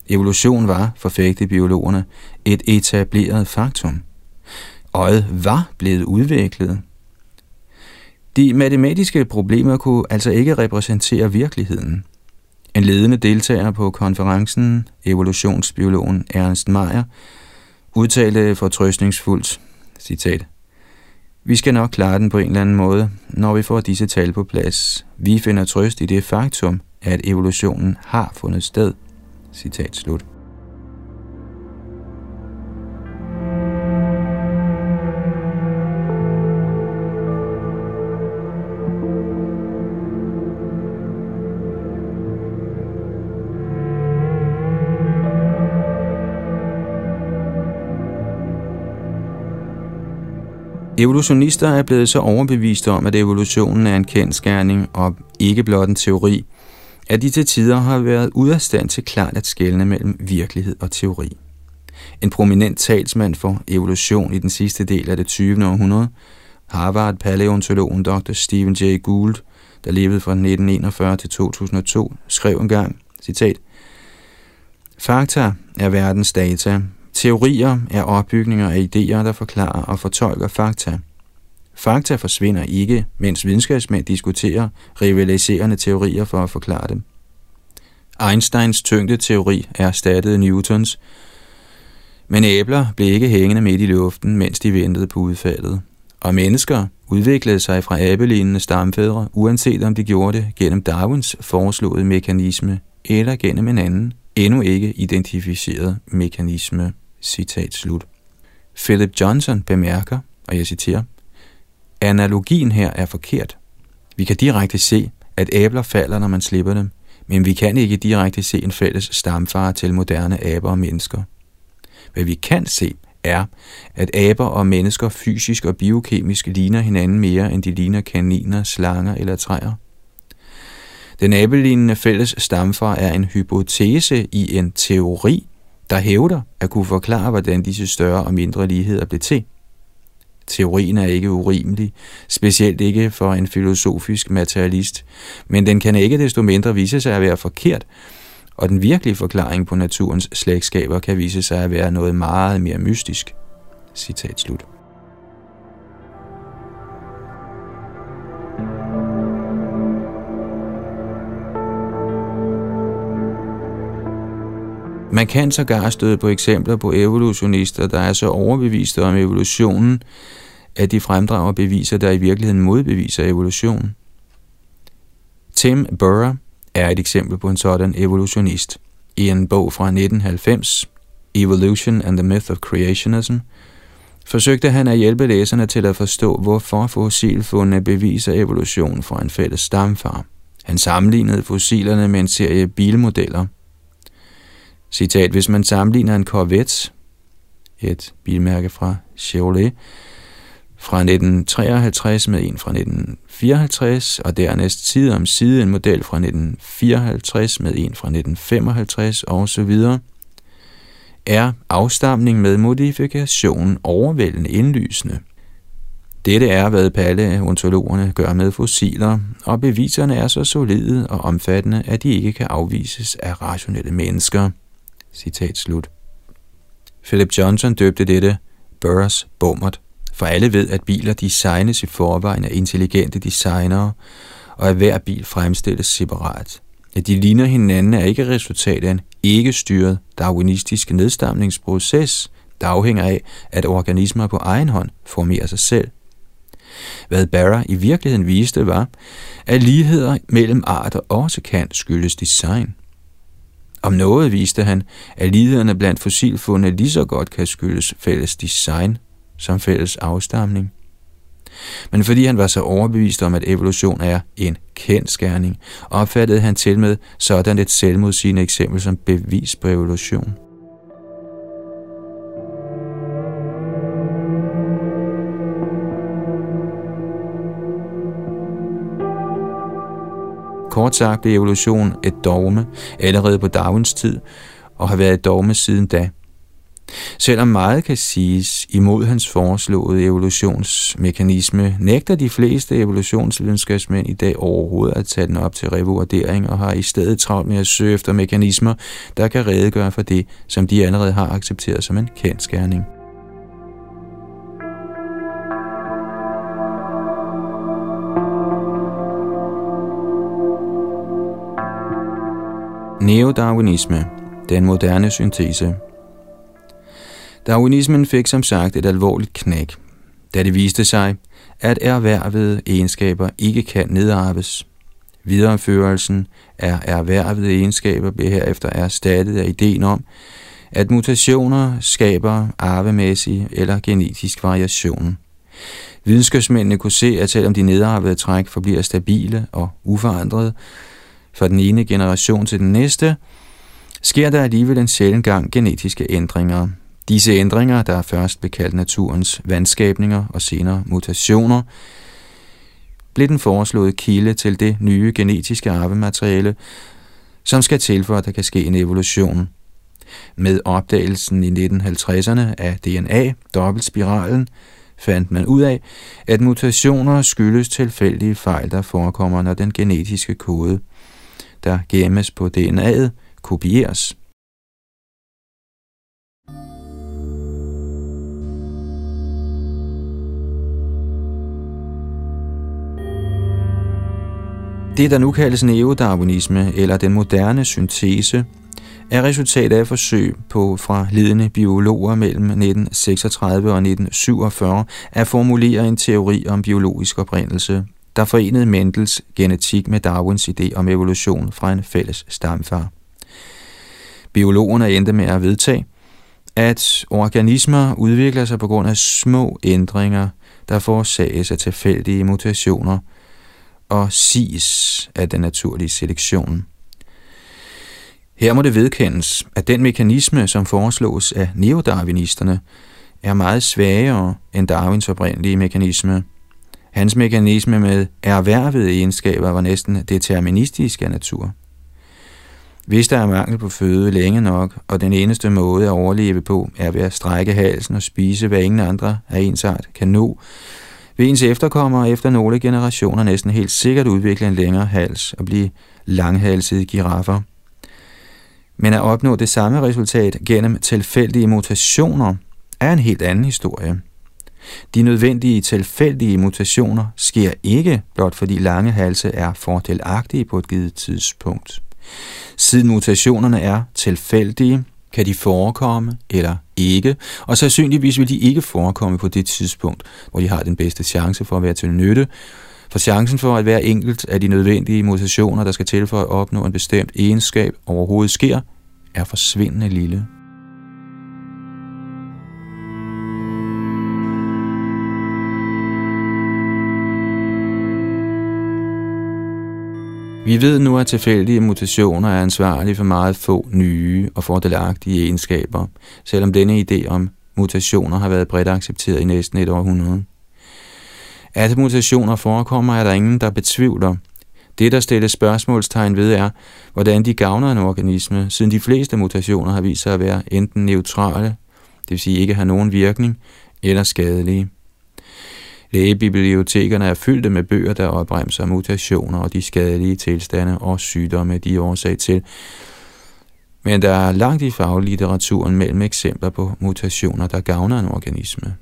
Evolution var, forfægte biologerne, et etableret faktum. Øjet var blevet udviklet. De matematiske problemer kunne altså ikke repræsentere virkeligheden. En ledende deltager på konferencen, evolutionsbiologen Ernst Meyer, udtalte fortrøstningsfuldt, citat, Vi skal nok klare den på en eller anden måde, når vi får disse tal på plads. Vi finder trøst i det faktum, at evolutionen har fundet sted. Citat slut. Evolutionister er blevet så overbeviste om, at evolutionen er en kendskærning og ikke blot en teori, at de til tider har været ude af stand til klart at skelne mellem virkelighed og teori. En prominent talsmand for evolution i den sidste del af det 20. århundrede, Harvard-paleontologen Dr. Stephen Jay Gould, der levede fra 1941 til 2002, skrev engang, citat, Fakta er verdens data, Teorier er opbygninger af idéer, der forklarer og fortolker fakta. Fakta forsvinder ikke, mens videnskabsmænd diskuterer rivaliserende teorier for at forklare dem. Einsteins tyngdeteori erstattede Newtons, men æbler blev ikke hængende midt i luften, mens de ventede på udfaldet. Og mennesker udviklede sig fra abelignende stamfædre, uanset om de gjorde det gennem Darwins foreslåede mekanisme eller gennem en anden, endnu ikke identificeret mekanisme. Citat slut. Philip Johnson bemærker, og jeg citerer, Analogien her er forkert. Vi kan direkte se, at æbler falder, når man slipper dem, men vi kan ikke direkte se en fælles stamfar til moderne aber og mennesker. Hvad vi kan se, er, at aber og mennesker fysisk og biokemisk ligner hinanden mere, end de ligner kaniner, slanger eller træer. Den abelignende fælles stamfar er en hypotese i en teori, der hævder at kunne forklare, hvordan disse større og mindre ligheder blev til. Teorien er ikke urimelig, specielt ikke for en filosofisk materialist, men den kan ikke desto mindre vise sig at være forkert, og den virkelige forklaring på naturens slægtskaber kan vise sig at være noget meget mere mystisk. Citat slut. Man kan sågar støde på eksempler på evolutionister, der er så overbeviste om evolutionen, at de fremdrager beviser, der i virkeligheden modbeviser evolution. Tim Burr er et eksempel på en sådan evolutionist. I en bog fra 1990, Evolution and the Myth of Creationism, forsøgte han at hjælpe læserne til at forstå, hvorfor fossilfundene beviser evolution fra en fælles stamfar. Han sammenlignede fossilerne med en serie bilmodeller. Citat, hvis man sammenligner en Corvette, et bilmærke fra Chevrolet, fra 1953 med en fra 1954, og dernæst side om side en model fra 1954 med en fra 1955 osv., er afstamning med modifikation overvældende indlysende. Dette er, hvad paleontologerne gør med fossiler, og beviserne er så solide og omfattende, at de ikke kan afvises af rationelle mennesker. Citat slut. Philip Johnson døbte dette Burrs Bommert for alle ved, at biler designes i forvejen af intelligente designere, og at hver bil fremstilles separat. At de ligner hinanden er ikke resultat af en ikke-styret darwinistisk nedstamningsproces, der afhænger af, at organismer på egen hånd formerer sig selv. Hvad Barra i virkeligheden viste var, at ligheder mellem arter også kan skyldes design. Om noget viste han, at lidelserne blandt fossilfunde lige så godt kan skyldes fælles design som fælles afstamning. Men fordi han var så overbevist om, at evolution er en kendskærning, opfattede han til med sådan et selvmodsigende eksempel som bevis på evolution. Kort sagt blev evolution et dogme allerede på Darwins tid, og har været et dogme siden da – Selvom meget kan siges imod hans foreslåede evolutionsmekanisme, nægter de fleste evolutionsvidenskabsmænd i dag overhovedet at tage den op til revurdering og har i stedet travlt med at søge efter mekanismer, der kan redegøre for det, som de allerede har accepteret som en kendskærning. Neodarwinisme, den moderne syntese Darwinismen fik som sagt et alvorligt knæk, da det viste sig, at erhvervede egenskaber ikke kan nedarves. Videreførelsen af erhvervede egenskaber blev herefter erstattet af ideen om, at mutationer skaber arvemæssig eller genetisk variation. Videnskabsmændene kunne se, at selvom de nedarvede træk forbliver stabile og uforandrede fra den ene generation til den næste, sker der alligevel en sjældent gang genetiske ændringer, Disse ændringer, der først blev kaldt naturens vandskabninger og senere mutationer, blev den foreslåede kilde til det nye genetiske arvemateriale, som skal til for, at der kan ske en evolution. Med opdagelsen i 1950'erne af DNA, dobbeltspiralen, fandt man ud af, at mutationer skyldes tilfældige fejl, der forekommer, når den genetiske kode, der gemmes på DNA'et, kopieres. Det, der nu kaldes neodarwinisme eller den moderne syntese, er resultat af forsøg på fra ledende biologer mellem 1936 og 1947 at formulere en teori om biologisk oprindelse, der forenede Mendels genetik med Darwins idé om evolution fra en fælles stamfar. Biologerne endte med at vedtage, at organismer udvikler sig på grund af små ændringer, der forårsages af tilfældige mutationer – og siges af den naturlige selektion. Her må det vedkendes, at den mekanisme, som foreslås af neodarwinisterne, er meget svagere end Darwins oprindelige mekanisme. Hans mekanisme med erhvervede egenskaber var næsten deterministisk af natur. Hvis der er mangel på føde længe nok, og den eneste måde at overleve på er ved at strække halsen og spise, hvad ingen andre af ens art kan nå, vil ens efterkommere efter nogle generationer næsten helt sikkert udvikle en længere hals og blive langhalsede giraffer. Men at opnå det samme resultat gennem tilfældige mutationer er en helt anden historie. De nødvendige tilfældige mutationer sker ikke blot fordi lange halse er fordelagtige på et givet tidspunkt. Siden mutationerne er tilfældige, kan de forekomme eller ikke, og sandsynligvis vil de ikke forekomme på det tidspunkt, hvor de har den bedste chance for at være til nytte, for chancen for at hver enkelt af de nødvendige mutationer, der skal til for at opnå en bestemt egenskab overhovedet sker, er forsvindende lille. Vi ved nu, at tilfældige mutationer er ansvarlige for meget få nye og fordelagtige egenskaber, selvom denne idé om mutationer har været bredt accepteret i næsten et århundrede. At mutationer forekommer, er der ingen, der betvivler. Det, der stilles spørgsmålstegn ved, er, hvordan de gavner en organisme, siden de fleste mutationer har vist sig at være enten neutrale, det vil sige ikke have nogen virkning, eller skadelige. Lægebibliotekerne er fyldte med bøger, der opbremser mutationer og de skadelige tilstande og sygdomme, de er årsag til. Men der er langt i faglitteraturen mellem eksempler på mutationer, der gavner en organisme.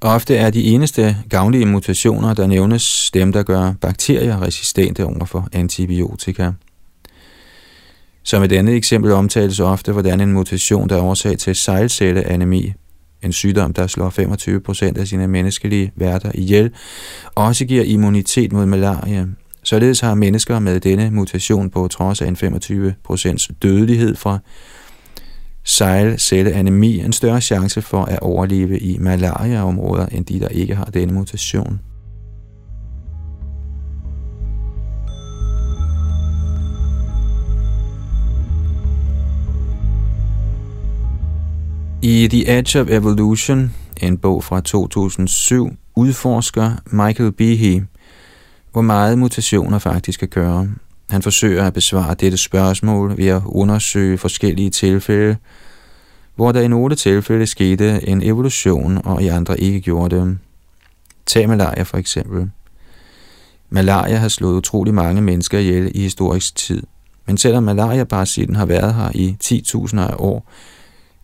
Ofte er de eneste gavnlige mutationer, der nævnes, dem, der gør bakterier resistente overfor antibiotika. Som et andet eksempel omtales ofte, hvordan en mutation, der er årsag til sejlcelleanemi, en sygdom, der slår 25 procent af sine menneskelige værter ihjel, også giver immunitet mod malaria. Således har mennesker med denne mutation på trods af en 25 procents dødelighed fra sejlcelleanemi en større chance for at overleve i malariaområder end de, der ikke har denne mutation. I The Edge of Evolution, en bog fra 2007, udforsker Michael Behe, hvor meget mutationer faktisk kan gøre. Han forsøger at besvare dette spørgsmål ved at undersøge forskellige tilfælde, hvor der i nogle tilfælde skete en evolution, og i andre ikke gjorde det. Tag malaria for eksempel. Malaria har slået utrolig mange mennesker ihjel i historisk tid, men selvom malaria-parasitten har været her i 10.000 af år,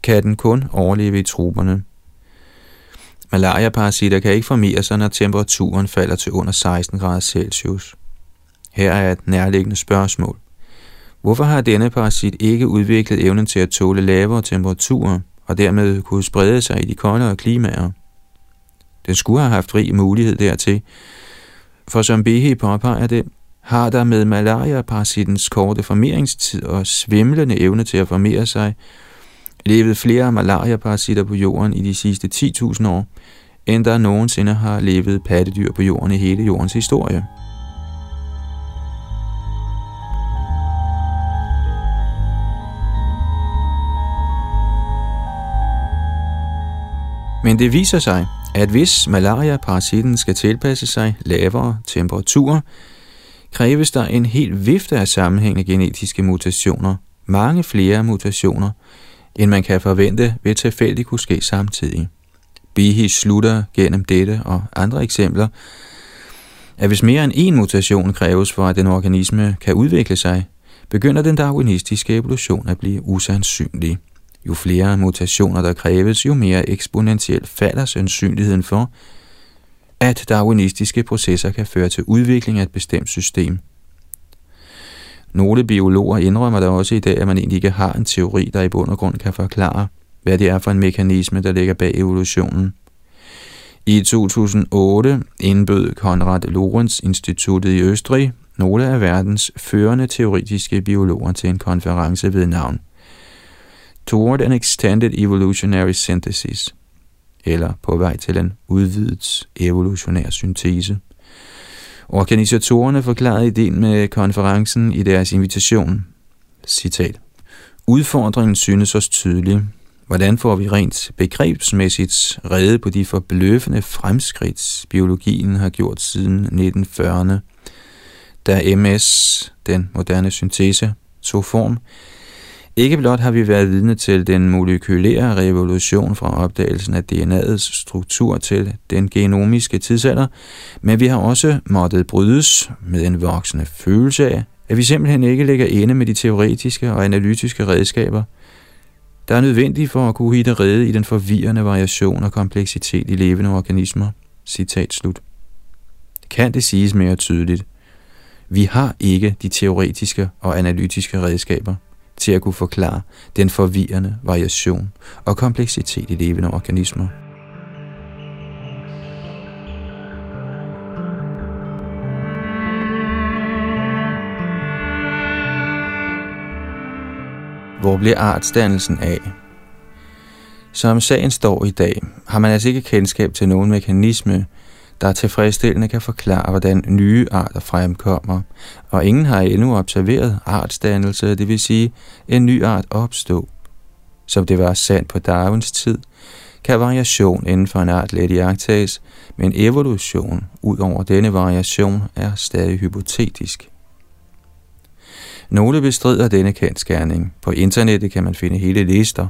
kan den kun overleve i truberne. Malariaparasitter kan ikke formere sig, når temperaturen falder til under 16 grader Celsius. Her er et nærliggende spørgsmål. Hvorfor har denne parasit ikke udviklet evnen til at tåle lavere temperaturer og dermed kunne sprede sig i de koldere klimaer? Den skulle have haft rig mulighed dertil, for som Behe påpeger det, har der med malariaparasittens korte formeringstid og svimlende evne til at formere sig levet flere malaria-parasitter på jorden i de sidste 10.000 år, end der nogensinde har levet pattedyr på jorden i hele jordens historie. Men det viser sig, at hvis malaria-parasitten skal tilpasse sig lavere temperaturer, kræves der en hel vifte af sammenhængende genetiske mutationer, mange flere mutationer, end man kan forvente ved tilfældigt kunne ske samtidig. Bihi slutter gennem dette og andre eksempler, at hvis mere end en mutation kræves for, at den organisme kan udvikle sig, begynder den darwinistiske evolution at blive usandsynlig. Jo flere mutationer der kræves, jo mere eksponentielt falder sandsynligheden for, at darwinistiske processer kan føre til udvikling af et bestemt system – nogle biologer indrømmer da også i dag, at man egentlig ikke har en teori, der i bund og grund kan forklare, hvad det er for en mekanisme, der ligger bag evolutionen. I 2008 indbød Konrad Lorenz Instituttet i Østrig nogle af verdens førende teoretiske biologer til en konference ved navn Toward an Extended Evolutionary Synthesis, eller på vej til en udvidet evolutionær syntese. Organisatorerne forklarede ideen med konferencen i deres invitation. Citat. Udfordringen synes os tydelig. Hvordan får vi rent begrebsmæssigt rede på de forbløffende fremskridt, biologien har gjort siden 1940'erne, da MS, den moderne syntese, tog form? Ikke blot har vi været vidne til den molekylære revolution fra opdagelsen af DNA'ets struktur til den genomiske tidsalder, men vi har også måttet brydes med en voksende følelse af, at vi simpelthen ikke ligger inde med de teoretiske og analytiske redskaber, der er nødvendige for at kunne hitte rede i den forvirrende variation og kompleksitet i levende organismer. Citat slut. Kan det siges mere tydeligt? Vi har ikke de teoretiske og analytiske redskaber til at kunne forklare den forvirrende variation og kompleksitet i levende organismer. Hvor bliver artsdannelsen af? Som sagen står i dag, har man altså ikke kendskab til nogen mekanisme, der tilfredsstillende kan forklare, hvordan nye arter fremkommer, og ingen har endnu observeret artsdannelse, det vil sige en ny art opstå. Som det var sandt på Darwins tid, kan variation inden for en art let iagtages, men evolution ud over denne variation er stadig hypotetisk. Nogle bestrider denne kendskærning. På internettet kan man finde hele lister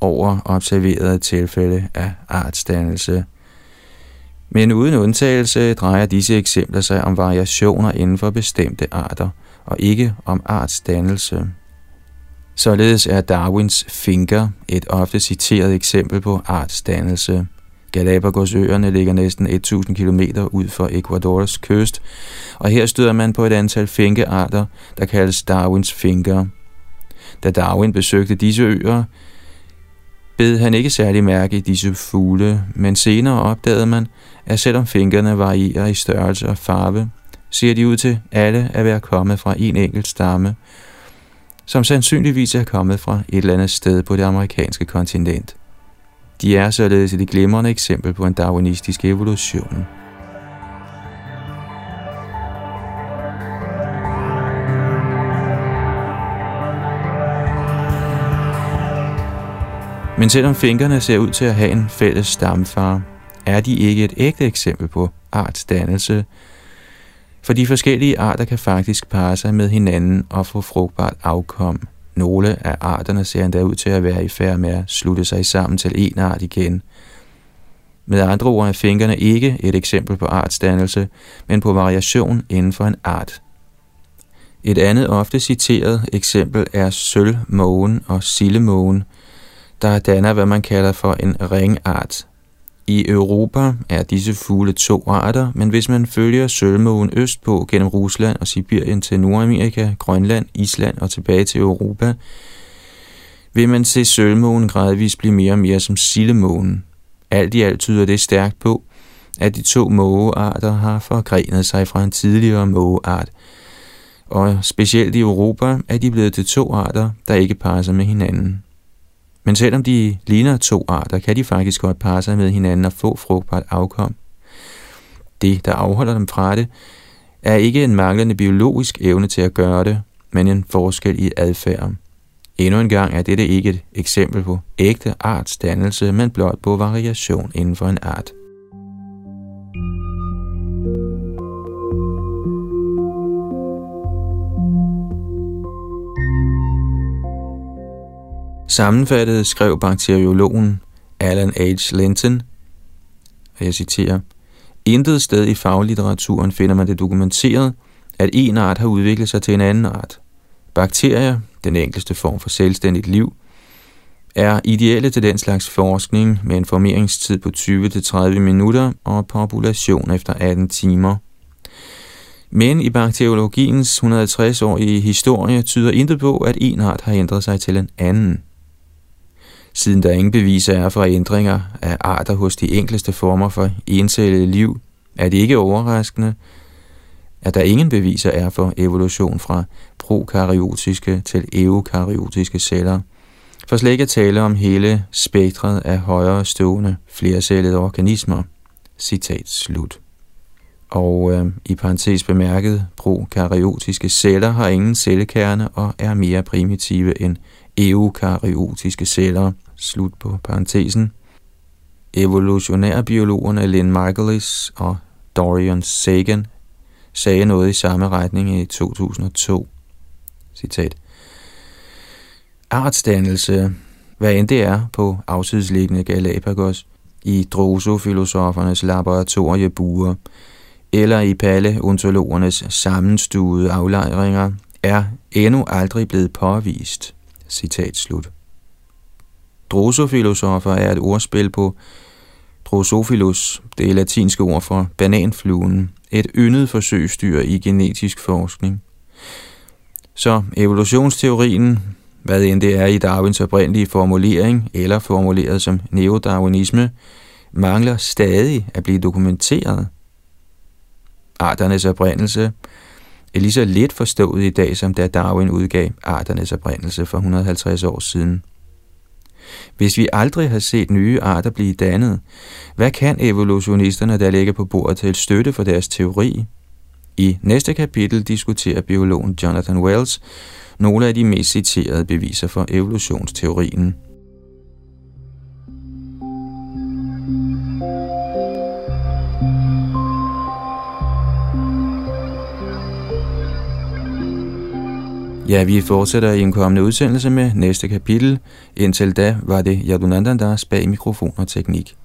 over observerede tilfælde af artsdannelse. Men uden undtagelse drejer disse eksempler sig om variationer inden for bestemte arter, og ikke om artsdannelse. Således er Darwins finger et ofte citeret eksempel på artsdannelse. Galapagosøerne ligger næsten 1000 km ud for Ecuadors kyst, og her støder man på et antal finkearter, der kaldes Darwins finger. Da Darwin besøgte disse øer, bed han ikke særlig mærke i disse fugle, men senere opdagede man, at selvom fingrene varierer i størrelse og farve, ser de ud til alle at være kommet fra en enkelt stamme, som sandsynligvis er kommet fra et eller andet sted på det amerikanske kontinent. De er således et glimrende eksempel på en darwinistisk evolution. Men selvom fingrene ser ud til at have en fælles stamfar, er de ikke et ægte eksempel på artsdannelse, for de forskellige arter kan faktisk parre sig med hinanden og få frugtbart afkom. Nogle af arterne ser endda ud til at være i færd med at slutte sig sammen til en art igen. Med andre ord er fingrene ikke et eksempel på artsdannelse, men på variation inden for en art. Et andet ofte citeret eksempel er sølvmågen og sillemågen der danner hvad man kalder for en ringart. I Europa er disse fugle to arter, men hvis man følger sølvmågen østpå gennem Rusland og Sibirien til Nordamerika, Grønland, Island og tilbage til Europa, vil man se sølvmågen gradvist blive mere og mere som sildemågen. Alt i alt tyder det stærkt på, at de to mågearter har forgrenet sig fra en tidligere mågeart, og specielt i Europa er de blevet til to arter, der ikke passer med hinanden. Men selvom de ligner to arter, kan de faktisk godt parre sig med hinanden og få frugtbart afkom. Det, der afholder dem fra det, er ikke en manglende biologisk evne til at gøre det, men en forskel i adfærd. Endnu en gang er dette ikke et eksempel på ægte artsdannelse, men blot på variation inden for en art. Sammenfattet skrev bakteriologen Alan H. Linton, og jeg citerer, Intet sted i faglitteraturen finder man det dokumenteret, at en art har udviklet sig til en anden art. Bakterier, den enkleste form for selvstændigt liv, er ideelle til den slags forskning med en formeringstid på 20-30 minutter og population efter 18 timer. Men i bakteriologiens 160-årige historie tyder intet på, at en art har ændret sig til en anden. Siden der ingen beviser er for ændringer af arter hos de enkleste former for encellede liv, er det ikke overraskende, at der ingen beviser er for evolution fra prokaryotiske til eukaryotiske celler, for slet ikke at tale om hele spektret af højere stående flercellede organismer. Citat slut. Og øh, i parentes bemærket, prokaryotiske celler har ingen cellekerne og er mere primitive end eukaryotiske celler – Slut på parentesen. Evolutionærbiologerne Lynn Michaelis og Dorian Sagan sagde noget i samme retning i 2002. Citat. Artsdannelse, hvad end det er på afsidesliggende Galapagos, i drosofilosofernes laboratoriebuer eller i paleontologernes sammenstuede aflejringer, er endnu aldrig blevet påvist. Citat slut. Drosofilosofer er et ordspil på Drosophilus, det latinske ord for bananfluen, et yndet forsøgsdyr i genetisk forskning. Så evolutionsteorien, hvad end det er i Darwins oprindelige formulering eller formuleret som neodarwinisme, mangler stadig at blive dokumenteret. Arternes oprindelse er lige så lidt forstået i dag, som da Darwin udgav arternes oprindelse for 150 år siden. Hvis vi aldrig har set nye arter blive dannet, hvad kan evolutionisterne der lægge på bordet til støtte for deres teori? I næste kapitel diskuterer biologen Jonathan Wells nogle af de mest citerede beviser for evolutionsteorien. Ja, vi fortsætter i en kommende udsendelse med næste kapitel. Indtil da var det Yadunandandas bag mikrofon og teknik.